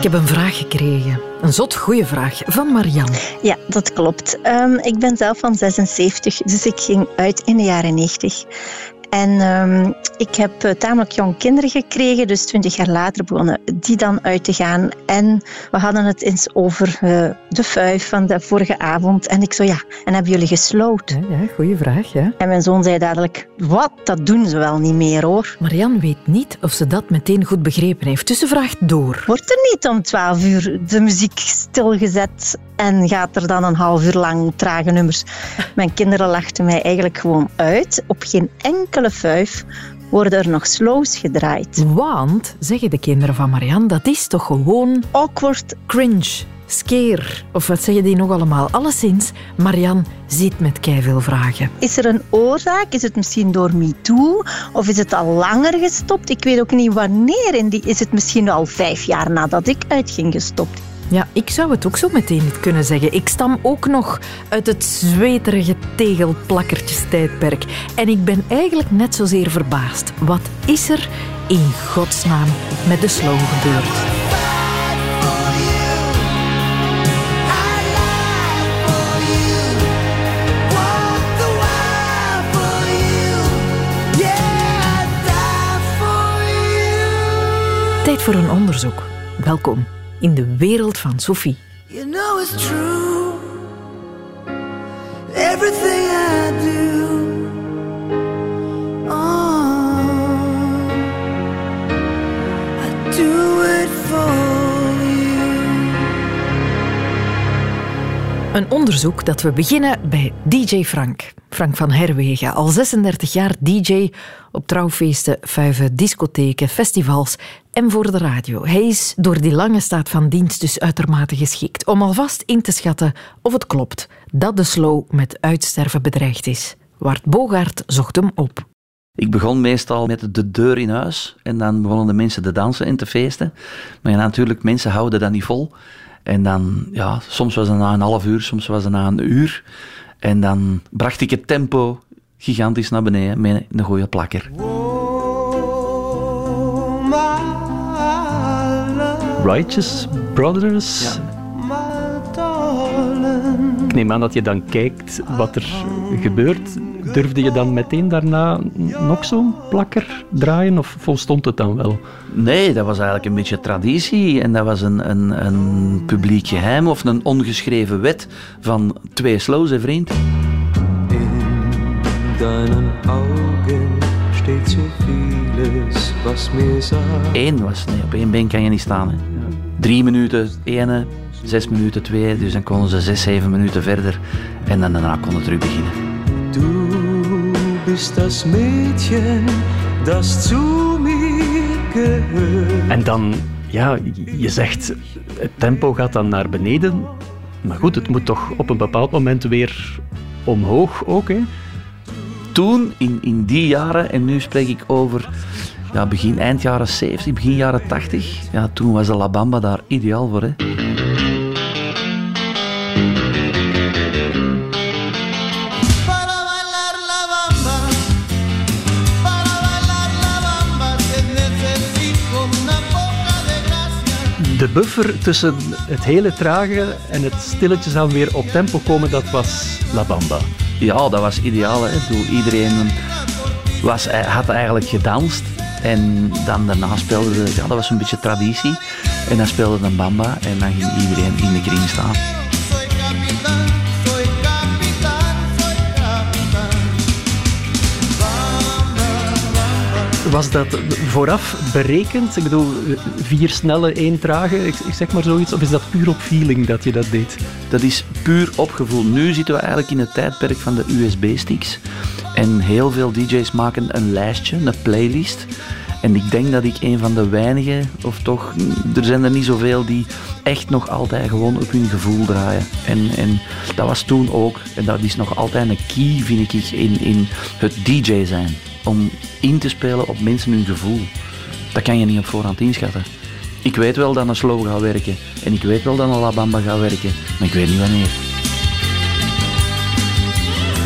Ik heb een vraag gekregen. Een zot goede vraag van Marianne. Ja, dat klopt. Um, ik ben zelf van 76, dus ik ging uit in de jaren 90. En um, ik heb uh, tamelijk jong kinderen gekregen, dus twintig jaar later begonnen die dan uit te gaan. En we hadden het eens over uh, de vijf van de vorige avond. En ik zo, ja, en hebben jullie gesloten? Ja, ja goede vraag, ja. En mijn zoon zei dadelijk, wat, dat doen ze wel niet meer, hoor. Marianne weet niet of ze dat meteen goed begrepen heeft, dus ze vraagt door. Wordt er niet om twaalf uur de muziek stilgezet en gaat er dan een half uur lang trage nummers? Mijn kinderen lachten mij eigenlijk gewoon uit. Op geen enkele vijf worden er nog slows gedraaid. Want, zeggen de kinderen van Marianne, dat is toch gewoon... Awkward. Cringe. Skeer, of wat zeggen die nog allemaal? Alleszins, Marianne zit met veel vragen. Is er een oorzaak? Is het misschien door MeToo? Of is het al langer gestopt? Ik weet ook niet wanneer. En die is het misschien al vijf jaar nadat ik uitging gestopt. Ja, ik zou het ook zo meteen niet kunnen zeggen. Ik stam ook nog uit het zweterige tegelplakkertjes-tijdperk. En ik ben eigenlijk net zozeer verbaasd. Wat is er in godsnaam met de slow gebeurd? Tijd voor een onderzoek. Welkom in de wereld van Sophie. You know it's true. Everything I do. Een onderzoek dat we beginnen bij DJ Frank. Frank van Herwegen, al 36 jaar DJ op trouwfeesten, vuiven, discotheken, festivals en voor de radio. Hij is door die lange staat van dienst dus uitermate geschikt om alvast in te schatten of het klopt dat de slow met uitsterven bedreigd is. Wart Bogaert zocht hem op. Ik begon meestal met de deur in huis en dan begonnen de mensen te dansen en te feesten. Maar ja, natuurlijk, mensen houden dat niet vol. En dan, ja, soms was het na een half uur, soms was het na een uur. En dan bracht ik het tempo gigantisch naar beneden met een goede plakker. Righteous Brothers. Ja. Ik neem aan dat je dan kijkt wat er gebeurt. Durfde je dan meteen daarna nog zo'n plakker draaien of volstond het dan wel? Nee, dat was eigenlijk een beetje traditie en dat was een, een, een publiek geheim of een ongeschreven wet van twee slows, vriend. In deinen Augen steht so vieles, was mir sagt. Eén was, nee, op één been kan je niet staan. Hè. Drie minuten, ene, zes minuten, twee, dus dan konden ze zes, zeven minuten verder en dan daarna kon het terug beginnen. Du bist das Mädchen, das zu mir gehört. En dan, ja, je zegt, het tempo gaat dan naar beneden, maar goed, het moet toch op een bepaald moment weer omhoog ook, hè? Toen, in, in die jaren, en nu spreek ik over ja, begin eind jaren 70, begin jaren 80, ja, toen was de La Bamba daar ideaal voor. Hè? Buffer tussen het hele trage en het stilletjes aan weer op tempo komen, dat was La Bamba. Ja, dat was ideaal. Hè. Iedereen was, had eigenlijk gedanst. En dan daarna speelde de, ja, dat was een beetje traditie. En dan speelde een bamba en dan ging iedereen in de kring staan. Was dat vooraf berekend? Ik bedoel, vier snelle, één trage, ik, zeg maar zoiets. Of is dat puur op feeling dat je dat deed? Dat is puur op gevoel. Nu zitten we eigenlijk in het tijdperk van de USB-sticks. En heel veel DJ's maken een lijstje, een playlist. En ik denk dat ik een van de weinigen, of toch, er zijn er niet zoveel die echt nog altijd gewoon op hun gevoel draaien. En, en dat was toen ook, en dat is nog altijd een key, vind ik, in, in het DJ zijn. Om in te spelen op mensen hun gevoel. Dat kan je niet op voorhand inschatten. Ik weet wel dat een slow gaat werken. En ik weet wel dat een La Bamba gaat werken. Maar ik weet niet wanneer.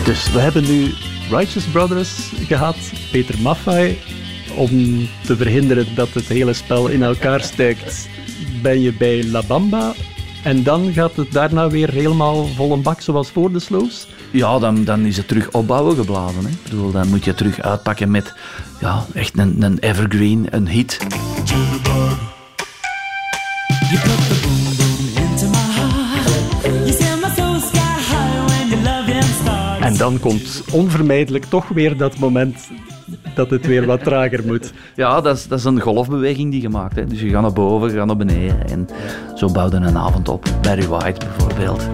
Dus we hebben nu Righteous Brothers gehad, Peter Maffay, om te verhinderen dat het hele spel in elkaar steekt, ben je bij La Bamba. En dan gaat het daarna weer helemaal vol een bak zoals voor de slows? Ja, dan, dan is het terug opbouwen geblazen. Hè. Ik bedoel, dan moet je terug uitpakken met ja, echt een, een evergreen, een hit. En dan komt onvermijdelijk toch weer dat moment dat het weer wat trager moet. Ja, dat is, dat is een golfbeweging die je maakt. Hè. Dus je gaat naar boven, je gaat naar beneden. En zo bouwde een avond op. Barry White bijvoorbeeld.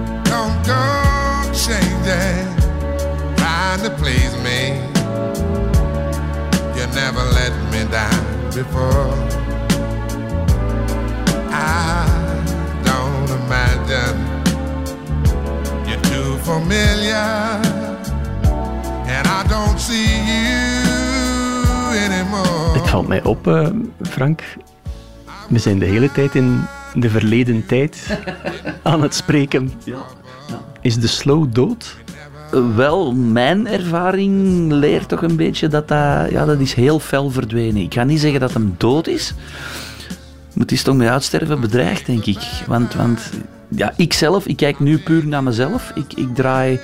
That, trying to please me. You never let me down before. I don't imagine you're too familiar. And I don't see you het valt mij op, uh, Frank. We zijn de hele tijd in de verleden tijd aan het spreken. Ja. Is de slow dood? Wel, mijn ervaring leert toch een beetje dat dat, ja, dat is heel fel verdwenen. Ik ga niet zeggen dat hem dood is. Maar het is toch met uitsterven bedreigd, denk ik. Want, want ja, ik zelf, ik kijk nu puur naar mezelf. Ik, ik draai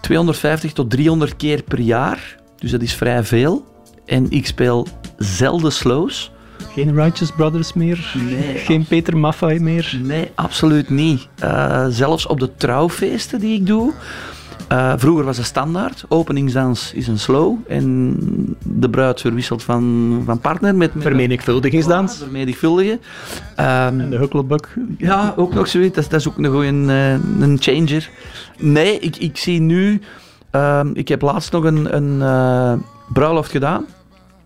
250 tot 300 keer per jaar. Dus dat is vrij veel. En ik speel zelden slows. Geen Righteous Brothers meer? Nee. Geen Peter Maffay meer? Nee, absoluut niet. Uh, zelfs op de trouwfeesten die ik doe. Uh, vroeger was het standaard. Openingsdans is een slow. En de bruid verwisselt van, van partner met... met vermenigvuldigingsdans. vermenigvuldigen. Um, en de hucklebuck. Ja, ook nog zoiets. Dat, dat is ook een, uh, een changer. Nee, ik, ik zie nu... Uh, ik heb laatst nog een, een bruiloft gedaan.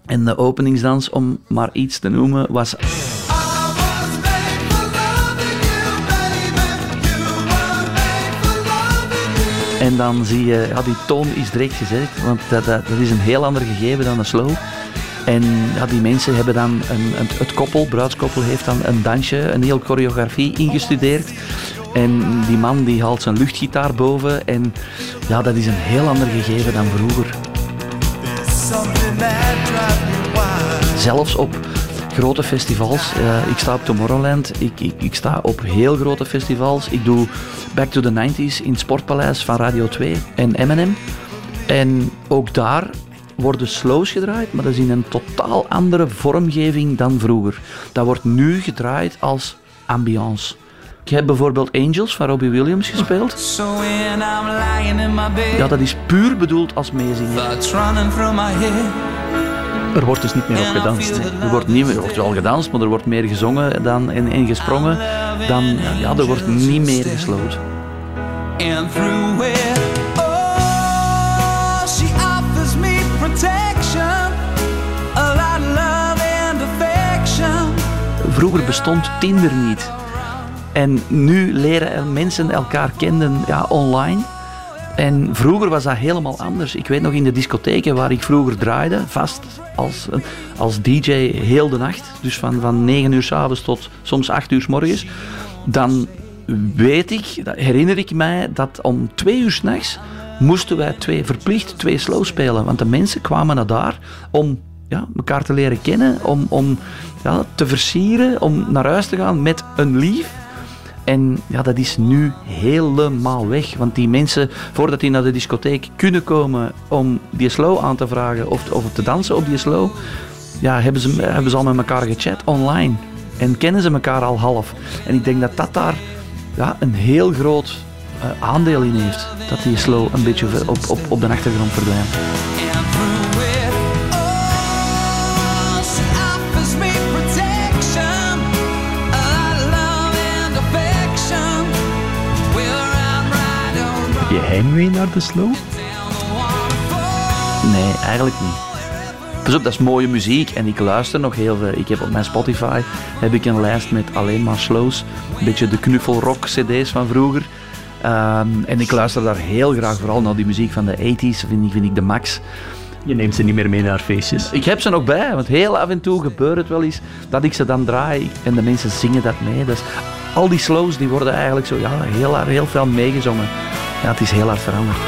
En de openingsdans, om maar iets te noemen, was. En dan zie je, ja, die toon is direct gezet, want dat, dat, dat is een heel ander gegeven dan een slow. En ja, die mensen hebben dan, een, een, het koppel, bruidskoppel, heeft dan een dansje, een heel choreografie ingestudeerd. En die man die haalt zijn luchtgitaar boven. En ja, dat is een heel ander gegeven dan vroeger. Zelfs op grote festivals. Uh, ik sta op Tomorrowland, ik, ik, ik, sta op heel grote festivals. Ik doe Back to the 90s in het Sportpaleis van Radio 2 en M&M. En ook daar worden slows gedraaid, maar dat is in een totaal andere vormgeving dan vroeger. Dat wordt nu gedraaid als ambiance. Ik heb bijvoorbeeld Angels van Robbie Williams gespeeld. Ja, dat is puur bedoeld als meezingen. Er wordt dus niet meer op gedanst. Er wordt, niet meer, er wordt wel gedanst, maar er wordt meer gezongen dan, en, en gesprongen dan... Ja, er wordt niet meer gesloten. Oh, Vroeger bestond Tinder niet. En nu leren mensen elkaar kennen ja, online. En vroeger was dat helemaal anders. Ik weet nog in de discotheken waar ik vroeger draaide, vast als, als DJ heel de nacht, dus van, van 9 uur s avonds tot soms 8 uur s morgens, dan weet ik, herinner ik mij dat om 2 uur s'nachts moesten wij twee, verplicht twee slow spelen. Want de mensen kwamen naar daar om ja, elkaar te leren kennen, om, om ja, te versieren, om naar huis te gaan met een lief en ja, dat is nu helemaal weg. Want die mensen, voordat die naar de discotheek kunnen komen om die slow aan te vragen of, of te dansen op die slow, ja, hebben, ze, hebben ze al met elkaar gechat online. En kennen ze elkaar al half. En ik denk dat dat daar ja, een heel groot uh, aandeel in heeft. Dat die slow een beetje op, op, op de achtergrond verdwijnt. Je heimwee naar de slow? Nee, eigenlijk niet. Pas op, dat is mooie muziek en ik luister nog heel veel. Ik heb op mijn Spotify heb ik een lijst met alleen maar slows. Een beetje de knuffelrock cd's van vroeger. Ehm, en ik luister daar heel graag vooral naar die muziek van de 80s, vind ik, vind ik de max. Je neemt ze niet meer mee naar feestjes? Ik heb ze nog bij, want heel af en toe gebeurt het wel eens dat ik ze dan draai en de mensen zingen dat mee. Dus al die slows die worden eigenlijk zo ja, heel, heel veel meegezongen. Ja, het is heel hard veranderd.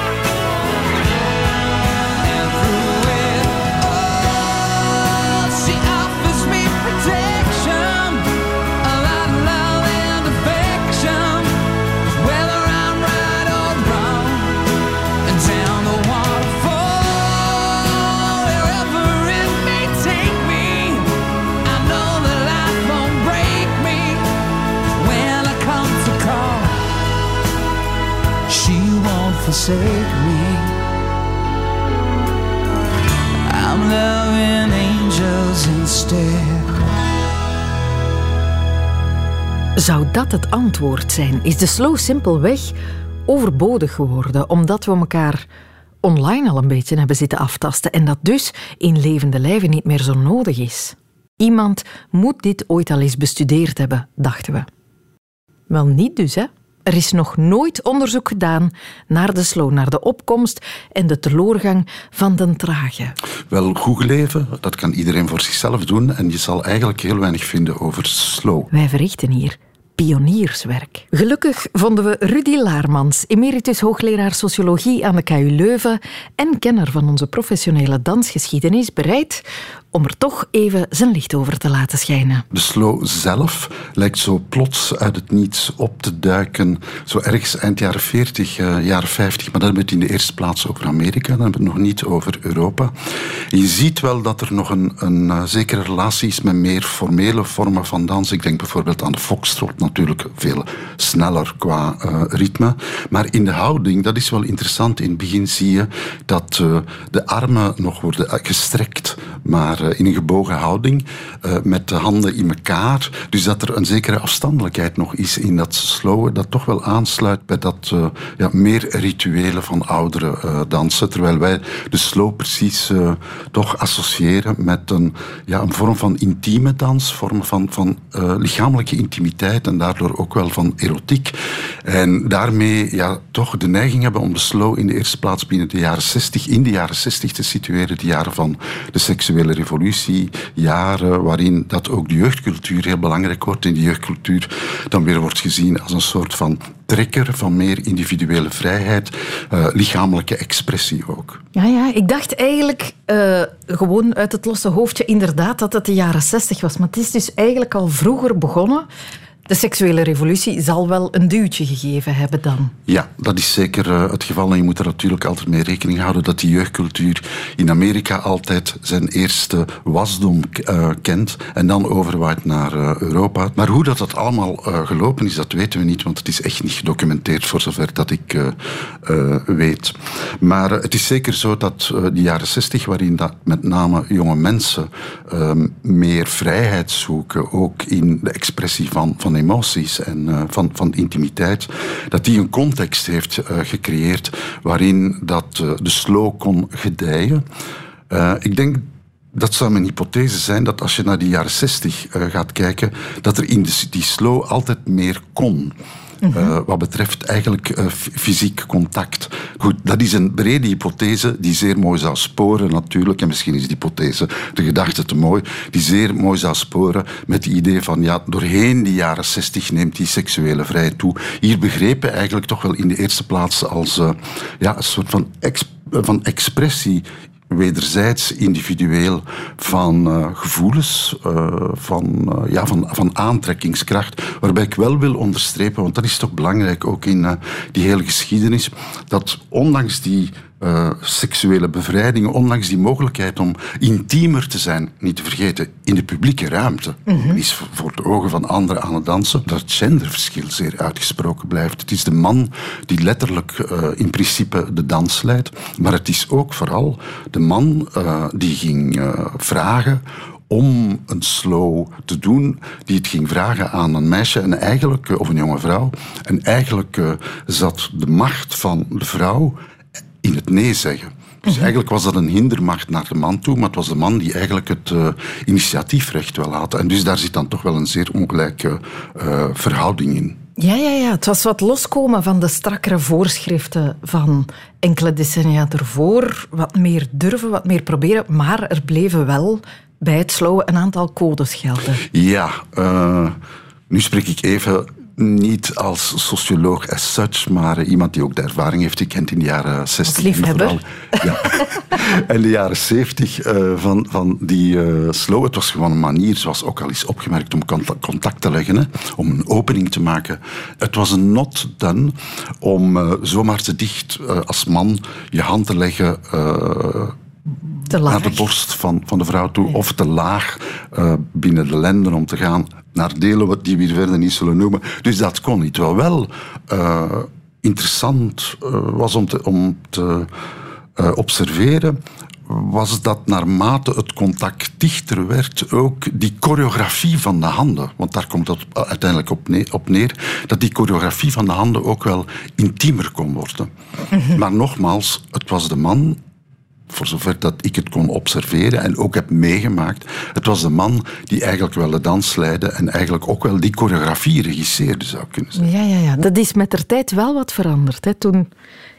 Forsake me. I'm loving angels instead. Zou dat het antwoord zijn? Is de slow simpelweg overbodig geworden omdat we elkaar online al een beetje hebben zitten aftasten en dat dus in levende lijven niet meer zo nodig is? Iemand moet dit ooit al eens bestudeerd hebben, dachten we. Wel niet dus, hè? Er is nog nooit onderzoek gedaan naar de slow, naar de opkomst en de teloorgang van de trage. Wel, goed leven, dat kan iedereen voor zichzelf doen en je zal eigenlijk heel weinig vinden over slow. Wij verrichten hier pionierswerk. Gelukkig vonden we Rudy Laarmans, emeritus hoogleraar sociologie aan de KU Leuven en kenner van onze professionele dansgeschiedenis, bereid om er toch even zijn licht over te laten schijnen. De slow zelf lijkt zo plots uit het niets op te duiken, zo ergens eind jaren 40, uh, jaren 50, maar dan hebben we het in de eerste plaats over Amerika, dan hebben we het nog niet over Europa. Je ziet wel dat er nog een, een uh, zekere relatie is met meer formele vormen van dans. Ik denk bijvoorbeeld aan de foxtrot, natuurlijk veel sneller qua uh, ritme. Maar in de houding, dat is wel interessant. In het begin zie je dat de armen nog worden gestrekt, maar uh, in een gebogen houding, met de handen in elkaar. Dus dat er een zekere afstandelijkheid nog is in dat slowen, dat toch wel aansluit bij dat ja, meer rituele van oudere dansen. Terwijl wij de slow precies toch associëren met een, ja, een vorm van intieme dans, vorm van, van lichamelijke intimiteit en daardoor ook wel van erotiek. En daarmee ja, toch de neiging hebben om de slow in de eerste plaats binnen de jaren 60, in de jaren 60 te situeren, de jaren van de seksuele revolutie, jaren waarin dat ook de jeugdcultuur heel belangrijk wordt. In de jeugdcultuur dan weer wordt gezien als een soort van trekker van meer individuele vrijheid, uh, lichamelijke expressie ook. Ja, ja, ik dacht eigenlijk uh, gewoon uit het losse hoofdje inderdaad dat het de jaren 60 was. Maar het is dus eigenlijk al vroeger begonnen. De seksuele revolutie zal wel een duwtje gegeven hebben dan. Ja, dat is zeker uh, het geval. En je moet er natuurlijk altijd mee rekening houden dat die jeugdcultuur in Amerika altijd zijn eerste wasdom uh, kent en dan overwaait naar uh, Europa. Maar hoe dat, dat allemaal gelopen is, dat weten we niet, want het is echt niet gedocumenteerd voor zover dat ik weet. Maar het is zeker zo dat de jaren 60, waarin dat met name jonge mensen meer vrijheid zoeken, ook in de expressie van, van emoties en uh, van, van intimiteit, dat die een context heeft uh, gecreëerd waarin dat uh, de slow kon gedijen. ik denk dat zou mijn hypothese zijn dat als je naar de jaren 60 gaat kijken, dat er in die slow altijd meer kon. Uh, wat betreft eigenlijk uh, fysiek contact. Goed, dat is een brede hypothese die zeer mooi zou sporen natuurlijk, en misschien is die hypothese, de gedachte te mooi, die zeer mooi zou sporen met het idee van, ja, doorheen die jaren 60 neemt die seksuele vrijheid toe. Hier begrepen eigenlijk toch wel in de eerste plaats als uh, ja, een soort van, van expressie wederzijds individueel van uh, gevoelens, uh, van, uh, ja, van, van aantrekkingskracht. Waarbij ik wel wil onderstrepen, want dat is toch belangrijk ook in die hele geschiedenis, dat ondanks die uh, seksuele bevrijding, ondanks die mogelijkheid om intiemer te zijn, niet te vergeten, in de publieke ruimte, mm -hmm. is voor de ogen van anderen aan het dansen, dat het genderverschil zeer uitgesproken blijft. Het is de man die letterlijk uh, in principe de dans leidt, maar het is ook vooral de man uh, die ging vragen om een slow te doen, die het ging vragen aan een meisje en eigenlijk, of een jonge vrouw. En eigenlijk uh, zat de macht van de vrouw in het nee zeggen. Dus eigenlijk was dat een hindermacht naar de man toe, maar het was de man die eigenlijk het uh, initiatiefrecht wel had. En dus daar zit dan toch wel een zeer ongelijke uh, verhouding in. Ja, ja, ja. Het was wat loskomen van de strakkere voorschriften van enkele decennia ervoor. Wat meer durven, wat meer proberen. Maar er bleven wel bij het slowen een aantal codes gelden. Ja, uh, nu spreek ik even niet als socioloog as such, maar iemand die ook de ervaring heeft gekend in de jaren 60. En vooral, ja, en de jaren 70 uh, van, van die uh, slow. Het was gewoon een manier, zoals ook al is opgemerkt, om contact te leggen, hè, om een opening te maken. Het was een not done om uh, zomaar te dicht als man je hand te leggen naar de borst van, van de vrouw toe, ja. of te laag uh, binnen de lenden om te gaan naar delen wat die we verder niet zullen noemen. Dus dat kon niet. Wel wel uh, interessant uh, was om te, om te uh, observeren, was dat naarmate het contact dichter werd, ook die choreografie van de handen, want daar komt het uiteindelijk op neer, op neer dat die choreografie van de handen ook wel intiemer kon worden. Mm -hmm. Maar nogmaals, het was de man voor zover dat ik het kon observeren en ook heb meegemaakt. Het was de man die eigenlijk wel de dans leidde en eigenlijk ook wel die choreografie regisseerde, zou ik kunnen zeggen. Ja, ja, ja. Dat is met de tijd wel wat veranderd. Hè. Toen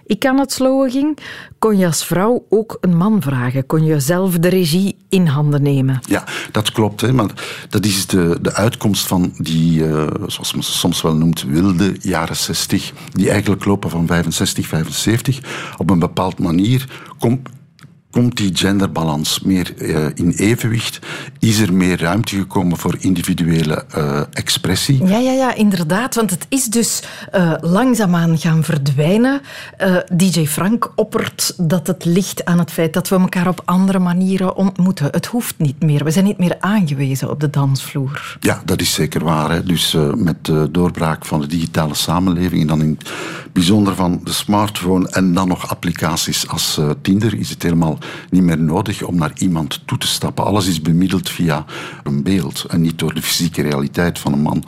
ik aan het slowen ging, kon je als vrouw ook een man vragen. Kon je zelf de regie in handen nemen. Ja, dat klopt. Hè, maar dat is de, de uitkomst van die, uh, zoals men ze soms wel noemt, wilde jaren 60. Die eigenlijk lopen van 65, 75. Op een bepaald manier komt komt die genderbalans meer uh, in evenwicht? Is er meer ruimte gekomen voor individuele uh, expressie? Ja, ja, ja, inderdaad. Want het is dus uh, langzaamaan gaan verdwijnen. DJ Frank oppert dat het ligt aan het feit dat we elkaar op andere manieren ontmoeten. Het hoeft niet meer. We zijn niet meer aangewezen op de dansvloer. Ja, dat is zeker waar. Hè. Dus met de doorbraak van de digitale samenleving en dan in het bijzonder van de smartphone en dan nog applicaties als Tinder is het helemaal niet meer nodig om naar iemand toe te stappen. Alles is bemiddeld via een beeld en niet door de fysieke realiteit van een man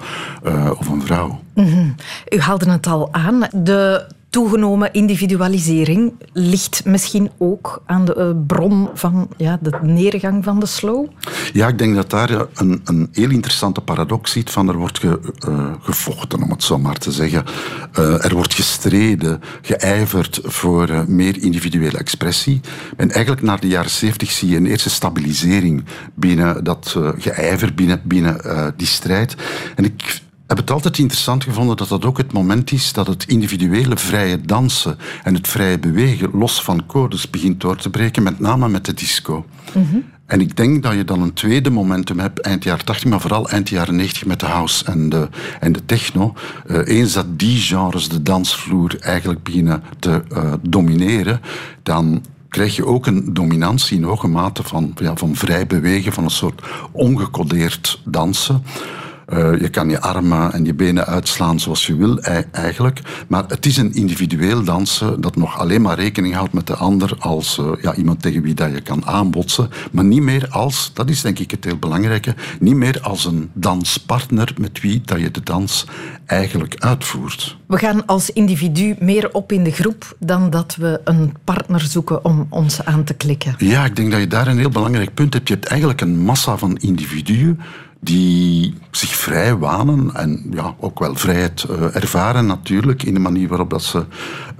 uh, of een vrouw. -hmm. U haalde het al aan. De toegenomen individualisering ligt misschien ook aan de uh, bron van ja, de neergang van de slow? Ja, ik denk dat daar een, een heel interessante paradox zit van er wordt ge, uh, gevochten, om het zo maar te zeggen. Uh, er wordt gestreden, geijverd voor meer individuele expressie. En eigenlijk naar de jaren zeventig zie je een eerste stabilisering binnen dat geijver, binnen, binnen die strijd. En ik heb het altijd interessant gevonden dat dat ook het moment is dat het individuele vrije dansen en het vrije bewegen los van codes begint door te breken, met name met de disco. Mm -hmm. En ik denk dat je dan een tweede momentum hebt, eind jaren 80, maar vooral eind jaren 90 met de house en de, en de techno. Uh, eens dat die genres de dansvloer eigenlijk beginnen te uh, domineren, dan krijg je ook een dominantie in hoge mate van, ja, van vrij bewegen, van een soort ongecodeerd dansen. Uh, je kan je armen en je benen uitslaan zoals je wil eigenlijk. Maar het is een individueel dansen dat nog alleen maar rekening houdt met de ander als uh, ja, iemand tegen wie dat je kan aanbotsen. Maar niet meer als, dat is denk ik het heel belangrijke, niet meer als een danspartner met wie dat je de dans eigenlijk uitvoert. We gaan als individu meer op in de groep dan dat we een partner zoeken om ons aan te klikken. Ja, ik denk dat je daar een heel belangrijk punt hebt. Je hebt eigenlijk een massa van individuen die zich vrij wanen en ja, ook wel vrijheid uh, ervaren natuurlijk in de manier waarop dat ze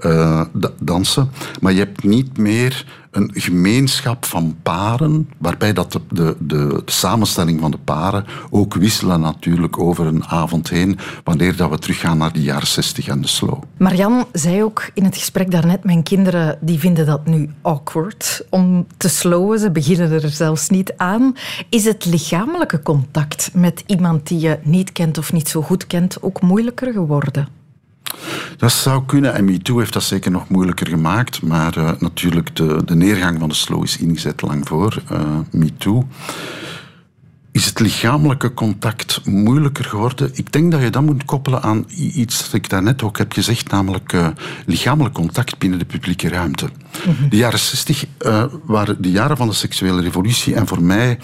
uh, dansen. Maar je hebt niet meer een gemeenschap van paren, waarbij dat de, de, de, samenstelling van de paren ook wisselen natuurlijk over een avond heen, wanneer dat we teruggaan naar de jaren 60 en de slow. Marian zei ook in het gesprek daarnet, mijn kinderen die vinden dat nu awkward om te slowen. Ze beginnen er zelfs niet aan. Is het lichamelijke contact met iemand die je niet kent of niet zo goed kent ook moeilijker geworden? Dat zou kunnen en MeToo heeft dat zeker nog moeilijker gemaakt. Maar uh, natuurlijk, de, de neergang van de slow is ingezet lang voor uh, MeToo. Is het lichamelijke contact moeilijker geworden? Ik denk dat je dat moet koppelen aan iets dat ik daarnet ook heb gezegd, namelijk uh, lichamelijk contact binnen de publieke ruimte. Mm -hmm. De jaren 60 uh, waren de jaren van de seksuele revolutie en voor mij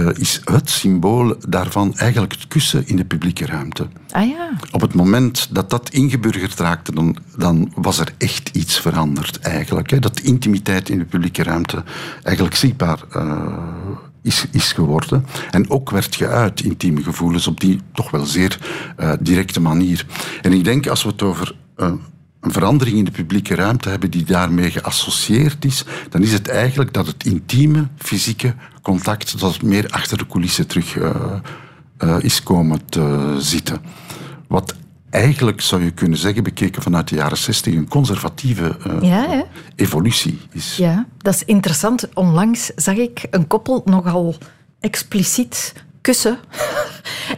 uh, is het symbool daarvan eigenlijk het kussen in de publieke ruimte. Ah ja. Op het moment dat dat ingeburgerd raakte, dan, dan was er echt iets veranderd eigenlijk. Hè? Dat de intimiteit in de publieke ruimte eigenlijk zichtbaar is, is geworden. En ook werd geuit, intieme gevoelens, op die toch wel zeer uh, directe manier. En ik denk, als we het over uh, een verandering in de publieke ruimte hebben die daarmee geassocieerd is, dan is het eigenlijk dat het intieme, fysieke contact, dat meer achter de coulissen terug uh, is komen te zitten. Wat eigenlijk zou je kunnen zeggen, bekeken vanuit de jaren 60, een conservatieve uh, ja, evolutie is. Ja, dat is interessant. Onlangs zag ik een koppel nogal expliciet kussen.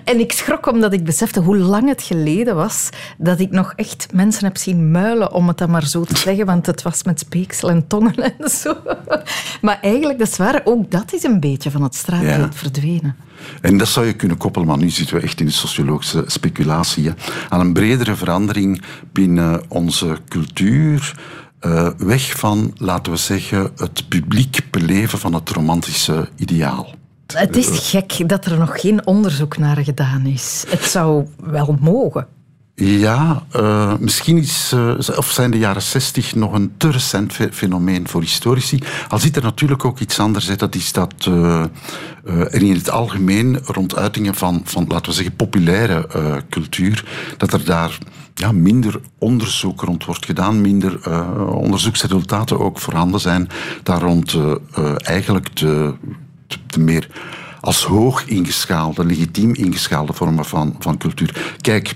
En ik schrok omdat ik besefte hoe lang het geleden was dat ik nog echt mensen heb zien muilen, om het dan maar zo te zeggen, want het was met speeksel en tongen en zo. Maar eigenlijk, dat is waar, ook dat is een beetje van het straatbeeld verdwenen. En dat zou je kunnen koppelen, maar nu zitten we echt in de sociologische speculatie, hè, aan een bredere verandering binnen onze cultuur. Uh, weg van, laten we zeggen, het publiek beleven van het romantische ideaal. Het is gek dat er nog geen onderzoek naar gedaan is. Het zou wel mogen. Ja, uh, misschien is, uh, of zijn de jaren zestig nog een te recent fenomeen voor historici. Al zit er natuurlijk ook iets anders. Hè. Dat is dat uh, er in het algemeen rond uitingen van, van laten we zeggen, populaire cultuur, dat er daar ja, minder onderzoek rond wordt gedaan, minder onderzoeksresultaten ook voorhanden zijn. Daar rond eigenlijk de de meer als hoog ingeschaalde, legitiem ingeschaalde vormen van, van cultuur. Kijk,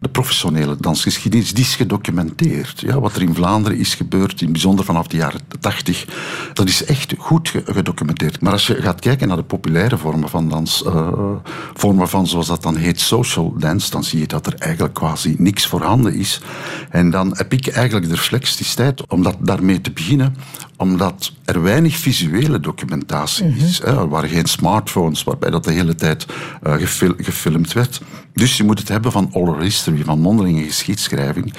de professionele dansgeschiedenis, die is gedocumenteerd. Ja, wat er in Vlaanderen is gebeurd, in bijzonder vanaf de jaren 80, dat is echt goed gedocumenteerd. Maar als je gaat kijken naar de populaire vormen van dans, uh, vormen van zoals dat dan heet social dance, dan zie je dat er eigenlijk quasi niks voorhanden is. En dan heb ik eigenlijk de reflexiteit om dat daarmee te beginnen, omdat er weinig visuele documentatie is. Er waren geen smartphones waarbij dat de hele tijd uh, gefilmd werd. Dus je moet het hebben van oral history, van mondelinge geschiedschrijving.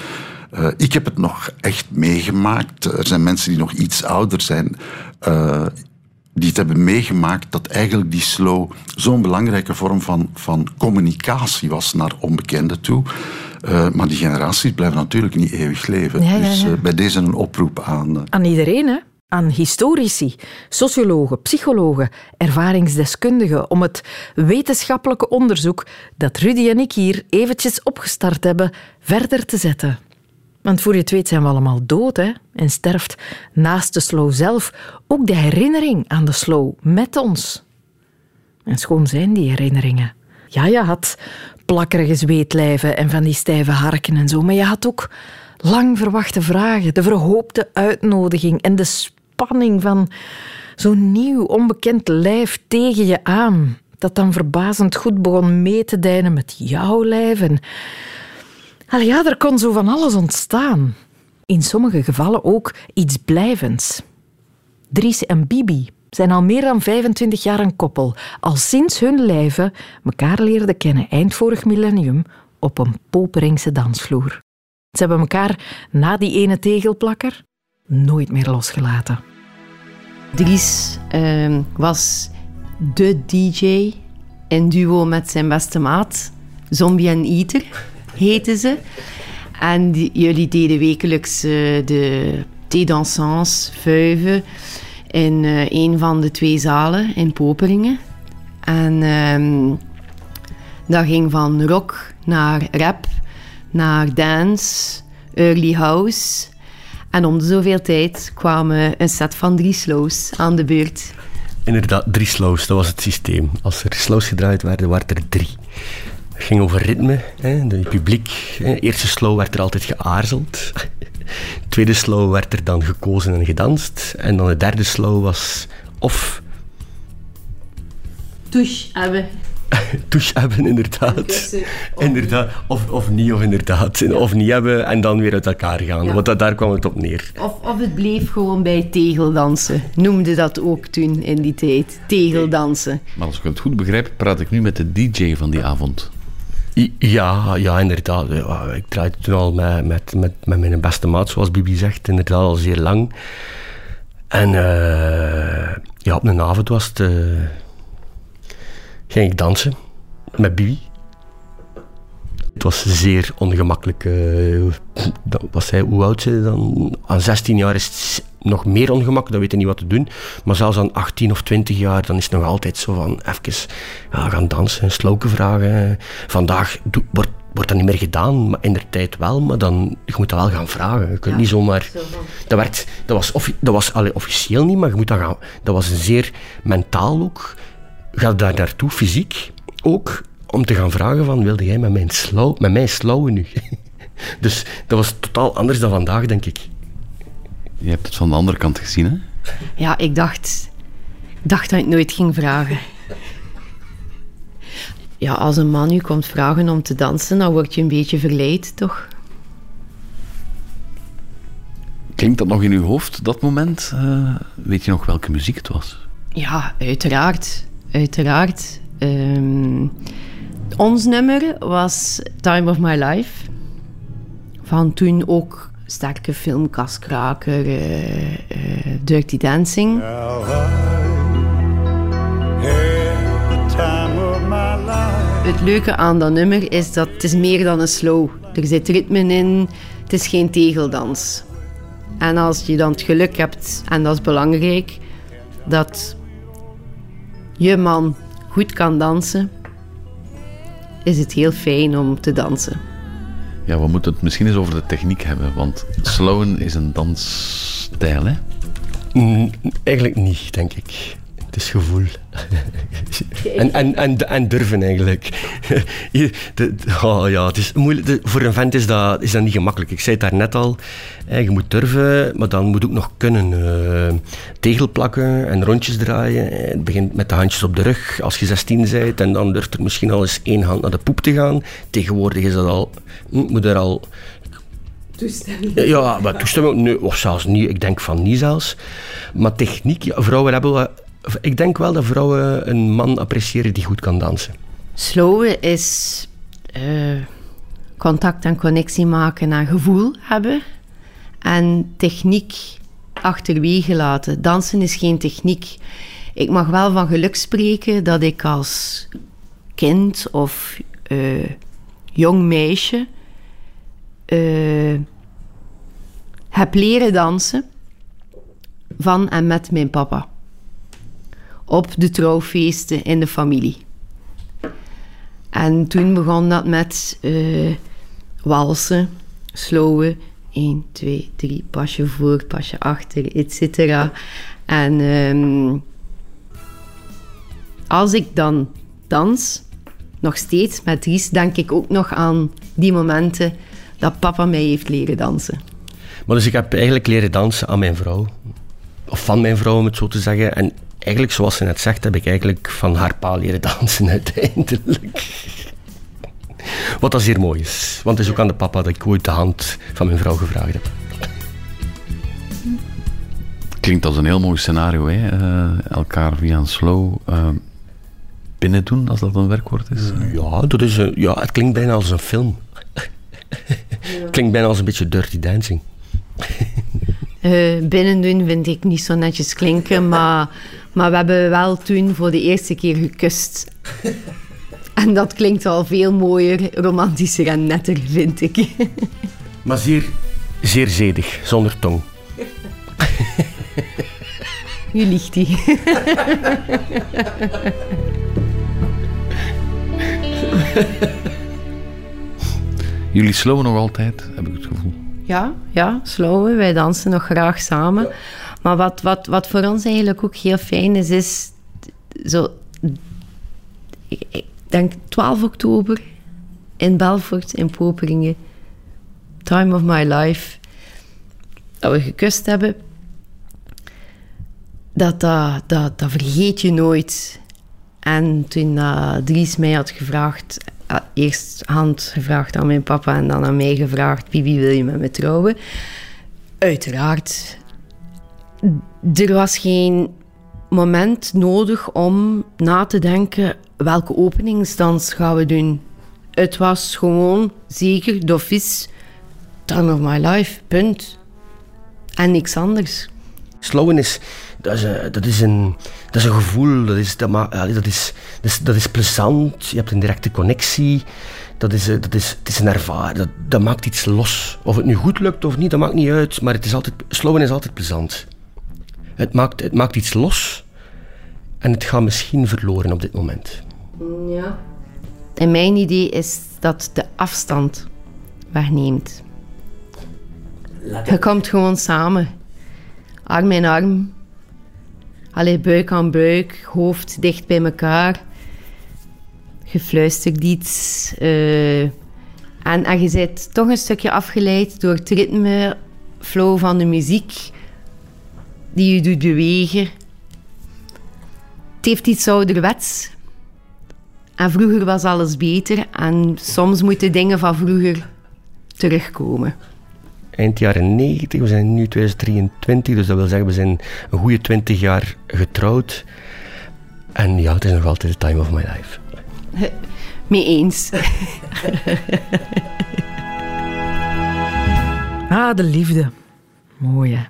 Uh, ik heb het nog echt meegemaakt. Er zijn mensen die nog iets ouder zijn. Uh, die het hebben meegemaakt dat eigenlijk die slow zo'n belangrijke vorm van, van communicatie was naar onbekenden toe. Uh, maar die generaties blijven natuurlijk niet eeuwig leven. Ja, ja, ja. Dus bij deze een oproep aan. Aan iedereen, hè? Aan historici, sociologen, psychologen, ervaringsdeskundigen om het wetenschappelijke onderzoek dat Rudy en ik hier eventjes opgestart hebben verder te zetten. Want voor je weet zijn we allemaal dood hè? en sterft naast de slow zelf ook de herinnering aan de slow met ons. En schoon zijn die herinneringen. Ja, je had plakkerige zweetlijven en van die stijve harken en zo, maar je had ook lang verwachte vragen, de verhoopte uitnodiging en de van zo'n nieuw, onbekend lijf tegen je aan. Dat dan verbazend goed begon mee te deinen met jouw lijf. En... Al ja, er kon zo van alles ontstaan. In sommige gevallen ook iets blijvends. Dries en Bibi zijn al meer dan 25 jaar een koppel. Al sinds hun lijven elkaar leerden kennen eind vorig millennium op een Poperingse dansvloer. Ze hebben elkaar na die ene tegelplakker nooit meer losgelaten. Dries uh, was de DJ in duo met zijn beste maat. Zombie en Eater heten ze. En jullie deden wekelijks uh, de thé dansants, vuiven, in uh, een van de twee zalen in Poperingen. En um, dat ging van rock naar rap, naar dance, early house en om de zoveel tijd kwamen een set van drie slows aan de beurt. Inderdaad, drie slows, dat was het systeem. Als er slows gedraaid werden, waren er drie. Het ging over ritme, hè, de publiek. Hè. Eerste slow werd er altijd geaarzeld. Tweede slow werd er dan gekozen en gedanst. En dan de derde slow was of... Touche hebben. touche hebben, inderdaad. inderdaad. Of, of niet, of inderdaad. Of niet hebben en dan weer uit elkaar gaan. Want dat, daar kwam het op neer. Of, of het bleef gewoon bij tegeldansen. Noemde dat ook toen in die tijd. Tegeldansen. Maar als ik het goed begrijp, praat ik nu met de DJ van die avond. Ja, ja, inderdaad. Ik draaide toen al met, met, met, met mijn beste maat, zoals Bibi zegt, inderdaad al zeer lang. En uh, ja, op een avond was het... Uh, ging ik dansen met Bibi. Het was zeer ongemakkelijk. Uh, was hij, hoe oud ze dan? Aan 16 jaar is het nog meer ongemakkelijk, dan weet je niet wat te doen. Maar zelfs aan 18 of 20 jaar, dan is het nog altijd zo van even ja, gaan dansen, sloken vragen. Vandaag wordt, wordt dat niet meer gedaan, maar in de tijd wel, maar dan, je moet dat wel gaan vragen. Je kunt niet zomaar... Dat, werd, dat was, dat was allee, officieel niet, maar je moet dat gaan... Dat was een zeer mentaal ook ga daar naartoe, fysiek ook, om te gaan vragen van, wilde jij met, mijn met mij slowen nu? dus dat was totaal anders dan vandaag, denk ik. Je hebt het van de andere kant gezien, hè? Ja, ik dacht, dacht dat ik nooit ging vragen. ja, als een man u komt vragen om te dansen, dan word je een beetje verleid, toch? Klinkt dat nog in uw hoofd, dat moment? Eh, weet je nog welke muziek het was? Ja, uiteraard. Uiteraard. Ehm, ons nummer was Time of My Life. Van toen ook sterke film, Kaskraker, eh, eh, Dirty Dancing. Now the time of my life. Het leuke aan dat nummer is dat het is meer dan een slow. Er zit ritme in, het is geen tegeldans. En als je dan het geluk hebt, en dat is belangrijk, dat je man goed kan dansen, is het heel fijn om te dansen. Ja, we moeten het misschien eens over de techniek hebben, want slowen is een dansstijl, hè? Mm, eigenlijk niet, denk ik. Het is gevoel. en, en, en, en durven eigenlijk. Oh ja, het is moeilijk. De- voor een vent is dat, is dat niet gemakkelijk. Ik zei het daarnet al. hè, Je moet durven, maar dan moet ook nog kunnen. eh, tegel plakken en rondjes draaien. Eh, Het begint met de handjes op de rug als je 16 bent. En dan durft er misschien al eens één hand naar de poep te gaan. Tegenwoordig is dat al... hm, Moet er al ja, maar toestemming, nee, of zelfs niet. Ik denk van niet zelfs. Maar techniek, ja, vrouwen hebben wel... Ik denk wel dat vrouwen een man appreciëren die goed kan dansen. Slowen is eh, contact en connectie maken en gevoel hebben. En techniek achterwege laten. Dansen is geen techniek. Ik mag wel van geluk spreken dat ik als kind of eh, jong meisje eh, heb leren dansen van en met mijn papa. Op de trouwfeesten in de familie. En toen begon dat met eh, walsen, slowen. 1, 2, 3, pasje voor, pasje achter, et cetera. En ehm, als ik dan dans, nog steeds met Ries, denk ik ook nog aan die momenten dat papa mij heeft leren dansen. Maar dus ik heb eigenlijk leren dansen aan mijn vrouw. Of van mijn vrouw, om het zo te zeggen. En eigenlijk, zoals ze net zegt, heb ik eigenlijk van haar pa leren dansen uiteindelijk. Wat dat zeer mooi is. Want het is ook aan de papa dat ik ooit de hand van mijn vrouw gevraagd heb. Klinkt als een heel mooi scenario, hè? Eh, elkaar via een slow eh, binnen doen, als dat een werkwoord is. Ja, dat is een, ja, het klinkt bijna als een film. Het klinkt bijna als een beetje dirty dancing. Eh binnen doen vind ik niet zo netjes klinken, maar, maar we hebben wel toen voor de eerste keer gekust. En dat klinkt al veel mooier, romantischer en netter, vind ik. Maar zeer, zeer zedig, zonder tong. Nu ligt hij. Jullie slowen nog altijd, heb ik het gevoel. Ja, ja, slowen. Wij dansen nog graag samen. Maar wat, wat, wat voor ons eigenlijk ook heel fijn is, is zo... Ik, denk 12 oktober in Belfort, in Poperingen. Time of my life. Dat we gekust hebben. Dat, dat, dat, vergeet je nooit. En toen uh, Dries mij had gevraagd, uh, eerst hand gevraagd aan mijn papa en dan aan mij gevraagd, Bibi, wil je met me trouwen? Uiteraard. Er was geen moment nodig om na te denken, welke openingsdans gaan we doen? Het was gewoon, zeker, d'office, time of my life, punt. En niks anders. Slowen is, dat is, een, dat is, een, dat is een gevoel, dat is, dat, dat, is, dat, is, dat is plezant, je hebt een directe connectie, dat is, dat is, het is een ervaring, dat, dat maakt iets los. Of het nu goed lukt of niet, dat maakt niet uit, maar het is altijd, slowen is altijd plezant. Het maakt, het maakt iets los en het gaat misschien verloren op dit moment. Ja. En mijn idee is dat de afstand wegneemt. Je komt gewoon samen. Arm in arm. Allee, buik aan buik, hoofd dicht bij elkaar. Je fluistert iets. eh, en, en je bent toch een stukje afgeleid door het ritme, flow van de muziek die je doet bewegen. Het heeft iets ouderwets. En vroeger was alles beter. En soms moeten dingen van vroeger terugkomen. Eind jaren 90, we zijn nu 2023, dus dat wil zeggen we zijn een goede 20 jaar getrouwd. En ja, het is nog altijd the time of my life. Mee eens. Ah, de liefde. Mooi, hè?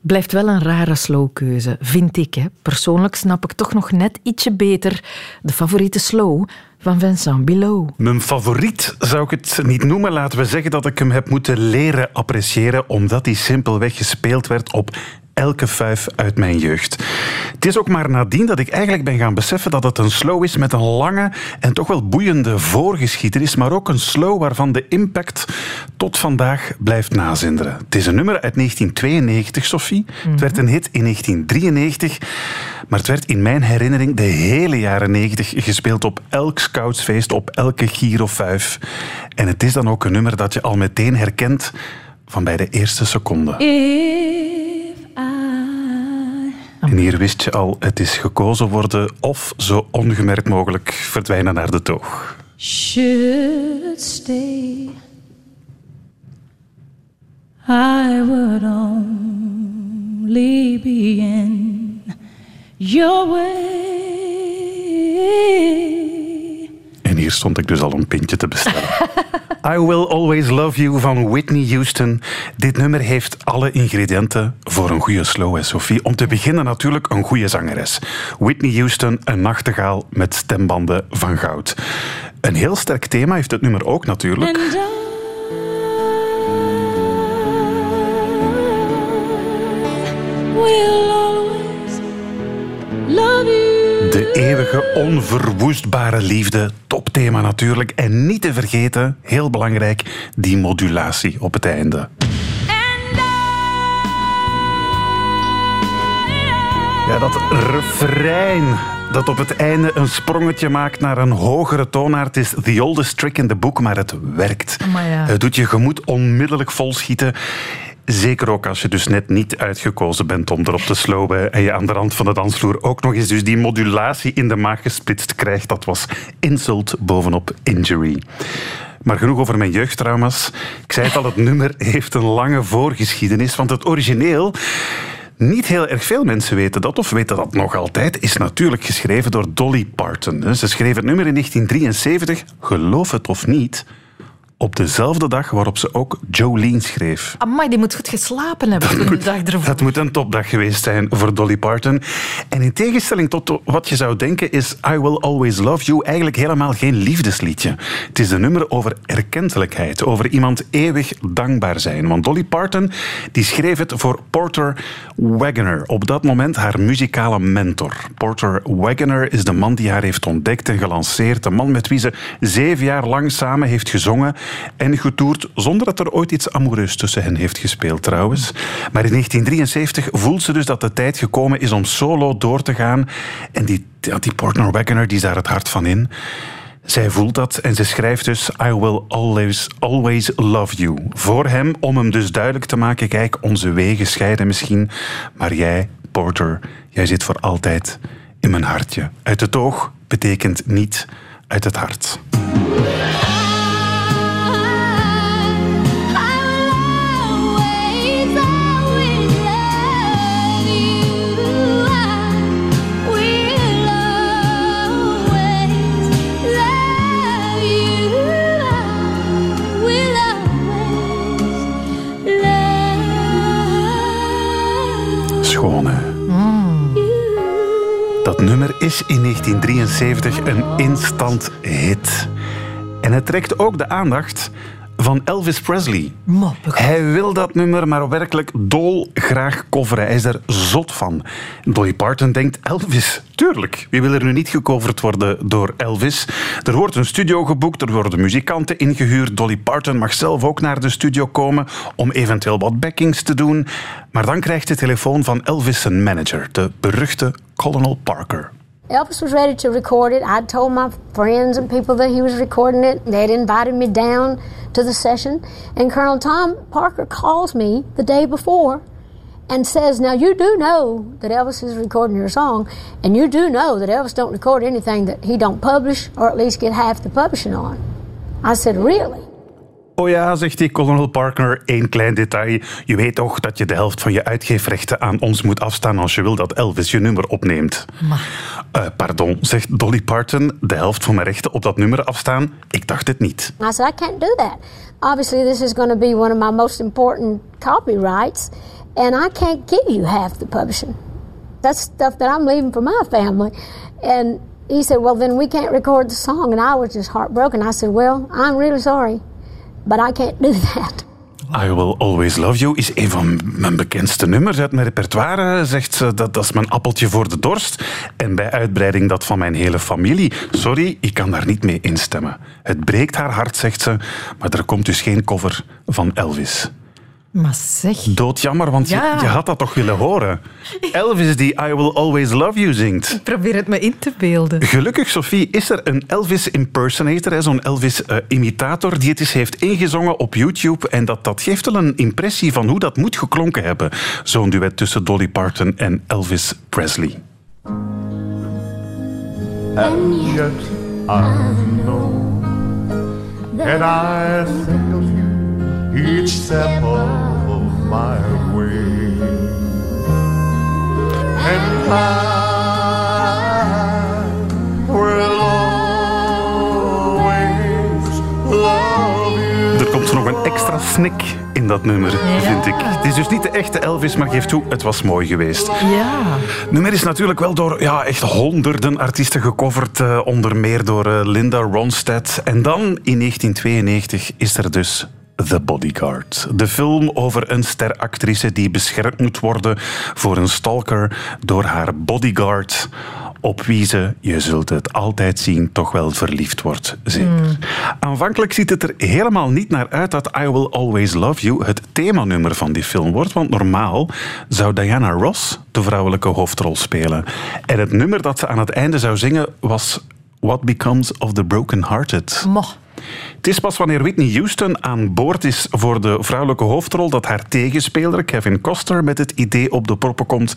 Blijft wel een rare slowkeuze, vind ik. Hè. Persoonlijk snap ik toch nog net ietsje beter de favoriete slow van Vincent Bilot. Mijn favoriet zou ik het niet noemen. Laten we zeggen dat ik hem heb moeten leren appreciëren, omdat hij simpelweg gespeeld werd op elke vijf uit mijn jeugd. Het is ook maar nadien dat ik eigenlijk ben gaan beseffen dat het een slow is met een lange en toch wel boeiende voorgeschiedenis, maar ook een slow waarvan de impact tot vandaag blijft nazinderen. Het is een nummer uit 1992, Sophie. Het werd een hit in 1993, maar het werd in mijn herinnering de hele jaren 90 gespeeld op elk scoutsfeest, op elke Giro 5. En het is dan ook een nummer dat je al meteen herkent van bij de eerste seconde. En hier wist je al, het is gekozen worden of zo ongemerkt mogelijk verdwijnen naar de toog. should stay, I would only be in your way. En hier stond ik dus al een pintje te bestellen. I Will Always Love You van Whitney Houston. Dit nummer heeft alle ingrediënten voor een goede slow, Sophie. Om te beginnen natuurlijk een goede zangeres. Whitney Houston, een nachtegaal met stembanden van goud. Een heel sterk thema heeft het nummer ook natuurlijk. De eeuwige, onverwoestbare liefde. Topthema natuurlijk. En niet te vergeten, heel belangrijk, die modulatie op het einde. Ja, dat refrein dat op het einde een sprongetje maakt naar een hogere toonaard is the oldest trick in the book, maar het werkt. Maar ja. Het doet je gemoed onmiddellijk volschieten. Zeker ook als je dus net niet uitgekozen bent om erop te slowen en je aan de rand van de dansvloer ook nog eens dus die modulatie in de maag gesplitst krijgt. Dat was insult bovenop injury. Maar genoeg over mijn jeugdtrauma's. Ik zei het al, het nummer heeft een lange voorgeschiedenis, want het origineel... Niet heel erg veel mensen weten dat, of weten dat nog altijd, is natuurlijk geschreven door Dolly Parton. Ze schreef het nummer in 1973, geloof het of niet, op dezelfde dag waarop ze ook Jolene schreef. Amai, die moet goed geslapen hebben de dag ervoor. Dat moet een topdag geweest zijn voor Dolly Parton. En in tegenstelling tot wat je zou denken, is I Will Always Love You eigenlijk helemaal geen liefdesliedje. Het is een nummer over erkentelijkheid, over iemand eeuwig dankbaar zijn. Want Dolly Parton die schreef het voor Porter Wagoner, op dat moment haar muzikale mentor. Porter Wagoner is de man die haar heeft ontdekt en gelanceerd, de man met wie ze zeven jaar lang samen heeft gezongen en getoerd, zonder dat er ooit iets amoureus tussen hen heeft gespeeld trouwens. Maar in 1973 voelt ze dus dat de tijd gekomen is om solo door te gaan. En die, die Porter Wagoner die is daar het hart van in. Zij voelt dat en ze schrijft dus I will always, always love you. Voor hem, om hem dus duidelijk te maken, kijk, onze wegen scheiden misschien, maar jij, Porter, jij zit voor altijd in mijn hartje. Uit het oog betekent niet uit het hart. Dat nummer is in 1973 een instant hit. En het trekt ook de aandacht van Elvis Presley. Hij wil dat nummer maar werkelijk dolgraag coveren. Hij is er zot van. Dolly Parton denkt, Elvis, tuurlijk. Wie wil er nu niet gecoverd worden door Elvis? Er wordt een studio geboekt, er worden muzikanten ingehuurd. Dolly Parton mag zelf ook naar de studio komen om eventueel wat backings te doen. Maar dan krijgt de telefoon van Elvis zijn manager, de beruchte Colonel Parker. Elvis was ready to record it. I told my friends and people that he was recording it. They had invited me down to the session. And Colonel Tom Parker calls me the day before and says, Now you do know that Elvis is recording your song, and you do know that Elvis don't record anything that he don't publish or at least get half the publishing on. I said, Really? Oh ja, zegt die Colonel Parker, één klein detail. Je weet toch dat je de helft van je uitgeefrechten aan ons moet afstaan als je wil dat Elvis je nummer opneemt. Eh, pardon, zegt Dolly Parton, de helft van mijn rechten op dat nummer afstaan? Ik dacht het niet. I said, I can't do that. Obviously, this is going to be one of my most important copyrights, and I can't give you half the publishing. That's stuff that I'm leaving for my family. And he said, Well, then we can't record the song. And I was just heartbroken. I said, Well, I'm really sorry, but I can't do that. I Will Always Love You is een van mijn bekendste nummers uit mijn repertoire. Zegt ze, dat, dat is mijn appeltje voor de dorst. En bij uitbreiding dat van mijn hele familie. Sorry, ik kan daar niet mee instemmen. Het breekt haar hart, zegt ze. Maar er komt dus geen cover van Elvis. Maar zeg. Doodjammer, want Ja. je, je had dat toch willen horen. Elvis die I Will Always Love You zingt. Ik probeer het me in te beelden. Gelukkig, Sophie, is er een Elvis impersonator, zo'n Elvis-imitator, die het eens heeft ingezongen op YouTube. En dat, dat geeft wel een impressie van hoe dat moet geklonken hebben. Zo'n duet tussen Dolly Parton en Elvis Presley. And yet I know that I think of you each step of my way. And I will always love you. Er komt nog een extra snik in dat nummer, vind ik. Het is dus niet de echte Elvis, maar geef toe, het was mooi geweest. Ja. Het nummer is natuurlijk wel door ja, echt honderden artiesten gecoverd, eh, onder meer door eh, Linda Ronstadt. En dan in 1992 is er dus The Bodyguard. De film over een steractrice die beschermd moet worden voor een stalker door haar bodyguard op wie ze, je zult het altijd zien, toch wel verliefd wordt. Zeker. Aanvankelijk ziet het er helemaal niet naar uit dat I Will Always Love You het themanummer van die film wordt, want normaal zou Diana Ross de vrouwelijke hoofdrol spelen. En het nummer dat ze aan het einde zou zingen was What Becomes of the Broken Hearted. Het is pas wanneer Whitney Houston aan boord is voor de vrouwelijke hoofdrol dat haar tegenspeler Kevin Costner met het idee op de proppen komt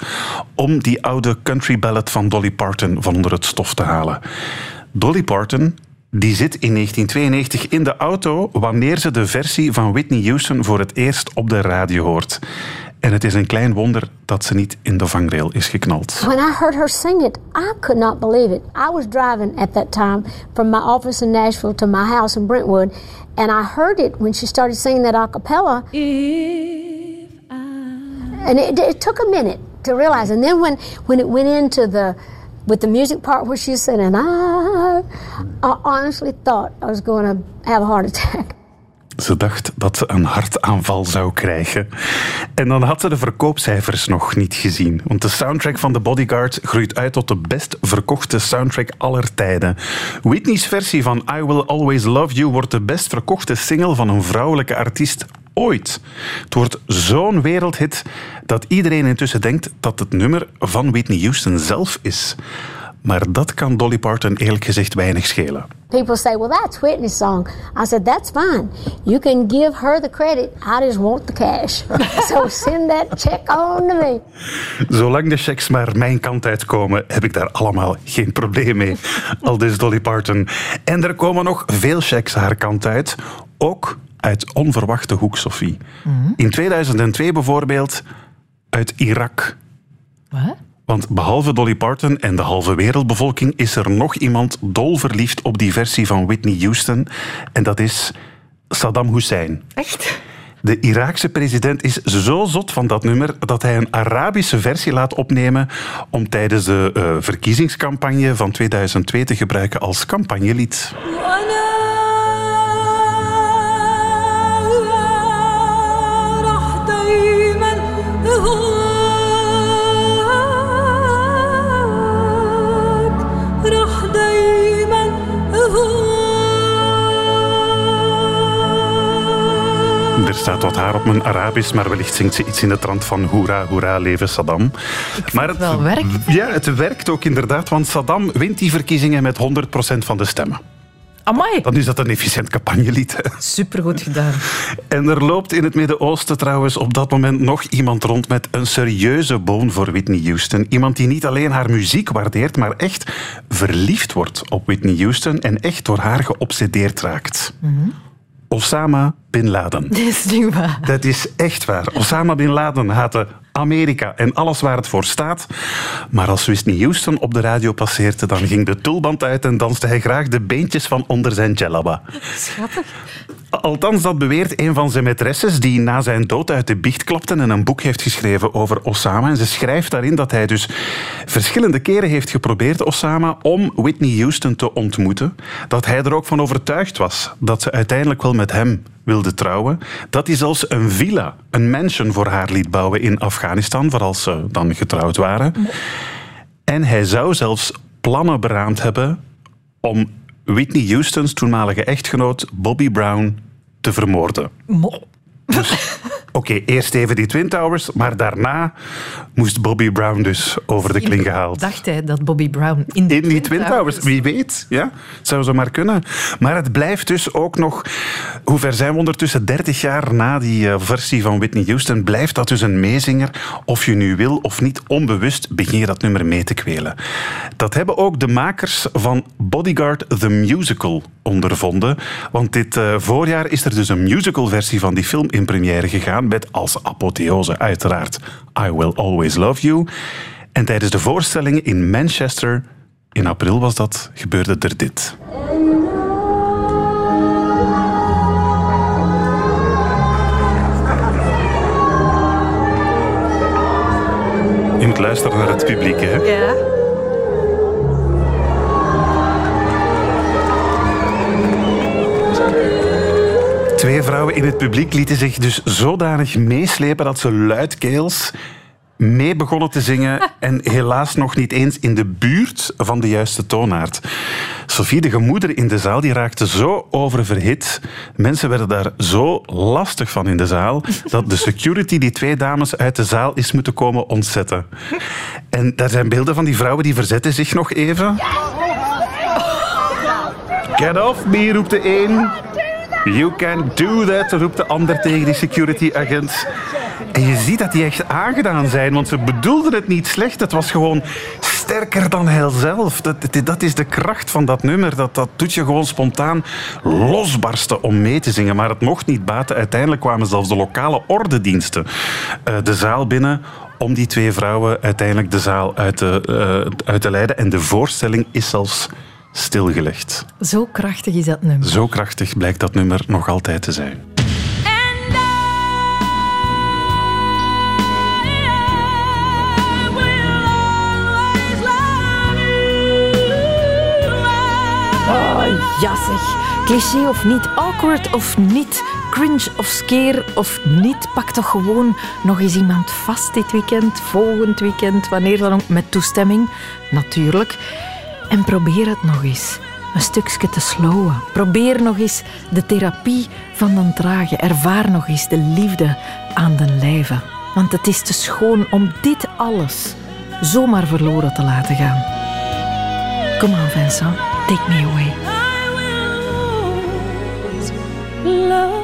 om die oude country ballad van Dolly Parton van onder het stof te halen. Dolly Parton die zit in 1992 in de auto wanneer ze de versie van Whitney Houston voor het eerst op de radio hoort. En het is een klein wonder dat ze niet in de vangrail is geknald. When I heard her sing it, I could not believe it. I was driving at that time from my office in Nashville to my house in Brentwood, and I heard it when she started singing that a cappella. And it, it took a minute to realize. And then when, when it went into the with the music part where she said, and I, I honestly thought I was going to have a heart attack. Ze dacht dat ze een hartaanval zou krijgen. En dan had ze de verkoopcijfers nog niet gezien. Want de soundtrack van The Bodyguard groeit uit tot de best verkochte soundtrack aller tijden. Whitney's versie van I Will Always Love You wordt de best verkochte single van een vrouwelijke artiest ooit. Het wordt zo'n wereldhit dat iedereen intussen denkt dat het nummer van Whitney Houston zelf is. Maar dat kan Dolly Parton eerlijk gezegd weinig schelen. People say, well, that's Whitney's song. I said, that's fine. You can give her the credit. I just want the cash. so send that check on to me. Zolang de checks maar mijn kant uitkomen, heb ik daar allemaal geen probleem mee. Al dus Dolly Parton. En er komen nog veel checks haar kant uit. Ook uit onverwachte hoek, Sophie. In 2002 bijvoorbeeld uit Irak. Wat? Want behalve Dolly Parton en de halve wereldbevolking is er nog iemand dolverliefd op die versie van Whitney Houston. En dat is Saddam Hussein. Echt? De Iraakse president is zo zot van dat nummer dat hij een Arabische versie laat opnemen om tijdens de eh, verkiezingscampagne van 2002 te gebruiken als campagnelied. Er staat wat haar op mijn Arabisch, maar wellicht zingt ze iets in de trant van hoera, hoera, leven Saddam. maar het wel werkt. Ja, het werkt ook inderdaad, want Saddam wint die verkiezingen met 100% van de stemmen. Amai. Dan is dat een efficiënt campagnelied. Supergoed gedaan. En er loopt in het Midden-Oosten trouwens op dat moment nog iemand rond met een serieuze boon voor Whitney Houston. Iemand die niet alleen haar muziek waardeert, maar echt verliefd wordt op Whitney Houston en echt door haar geobsedeerd raakt. Osama Bin Laden. Dit is niet waar. Dat is echt waar. Osama Bin Laden haatte Amerika en alles waar het voor staat. Maar als Whitney Houston op de radio passeerde, dan ging de tulband uit en danste hij graag de beentjes van onder zijn jellaba. Schattig. Althans, dat beweert een van zijn maîtresses die na zijn dood uit de biecht klapte en een boek heeft geschreven over Osama. En ze schrijft daarin dat hij dus verschillende keren heeft geprobeerd, Osama, om Whitney Houston te ontmoeten. Dat hij er ook van overtuigd was dat ze uiteindelijk wel met hem wilde trouwen. Dat hij zelfs een villa, een mansion voor haar liet bouwen in Afghanistan, voor als ze dan getrouwd waren. En hij zou zelfs plannen beraamd hebben om Whitney Houston's toenmalige echtgenoot Bobby Brown te vermoorden. Mo. Oké, eerst even die Twin Towers, maar daarna moest Bobby Brown dus over de kling gehaald. Dacht hij dat Bobby Brown in de In die Twin Towers, wie weet. Ja, het zou zo maar kunnen. Maar het blijft dus ook nog... Hoe ver zijn we ondertussen? 30 jaar na die eh, versie van Whitney Houston blijft dat dus een meezinger. Of je nu wil of niet, onbewust begin je dat nummer mee te kwelen. Dat hebben ook de makers van Bodyguard the Musical ondervonden. Want dit eh, voorjaar is er dus een musicalversie van die film in première gegaan. Met als apotheose uiteraard I Will Always Love You. En tijdens de voorstellingen in Manchester, in april was dat, gebeurde er dit. Je moet luisteren naar het publiek, hè? Ja. Twee vrouwen in het publiek lieten zich dus zodanig meeslepen dat ze luidkeels mee begonnen te zingen en helaas nog niet eens in de buurt van de juiste toonaard. Sophie, de gemoeder in de zaal, die raakte zo oververhit. Mensen werden daar zo lastig van in de zaal dat de security die twee dames uit de zaal is moeten komen ontzetten. En daar zijn beelden van die vrouwen die verzetten zich nog even. Get off me, roept de een. You can do that, roept de ander tegen die security agent. En je ziet dat die echt aangedaan zijn, want ze bedoelden het niet slecht. Het was gewoon sterker dan hij zelf. Dat, dat- dat is de kracht van dat nummer. Dat, dat doet je gewoon spontaan losbarsten om mee te zingen. Maar het mocht niet baten. Uiteindelijk kwamen zelfs de lokale ordediensten eh, de zaal binnen om die twee vrouwen uiteindelijk de zaal uit te, eh, uit te leiden. En de voorstelling is zelfs stilgelegd. Zo krachtig is dat nummer. Zo krachtig blijkt dat nummer nog altijd te zijn. Oh, ja zeg. Cliché of niet, awkward of niet, cringe of scare of niet. Pak toch gewoon nog eens iemand vast dit weekend, volgend weekend, wanneer dan ook, met toestemming, natuurlijk. En probeer het nog eens. Een stukje te slowen. Probeer nog eens de therapie van dan dragen. Ervaar nog eens de liefde aan den lijven. Want het is te schoon om dit alles zomaar verloren te laten gaan. Kom aan, Vincent. Take me away. I will love.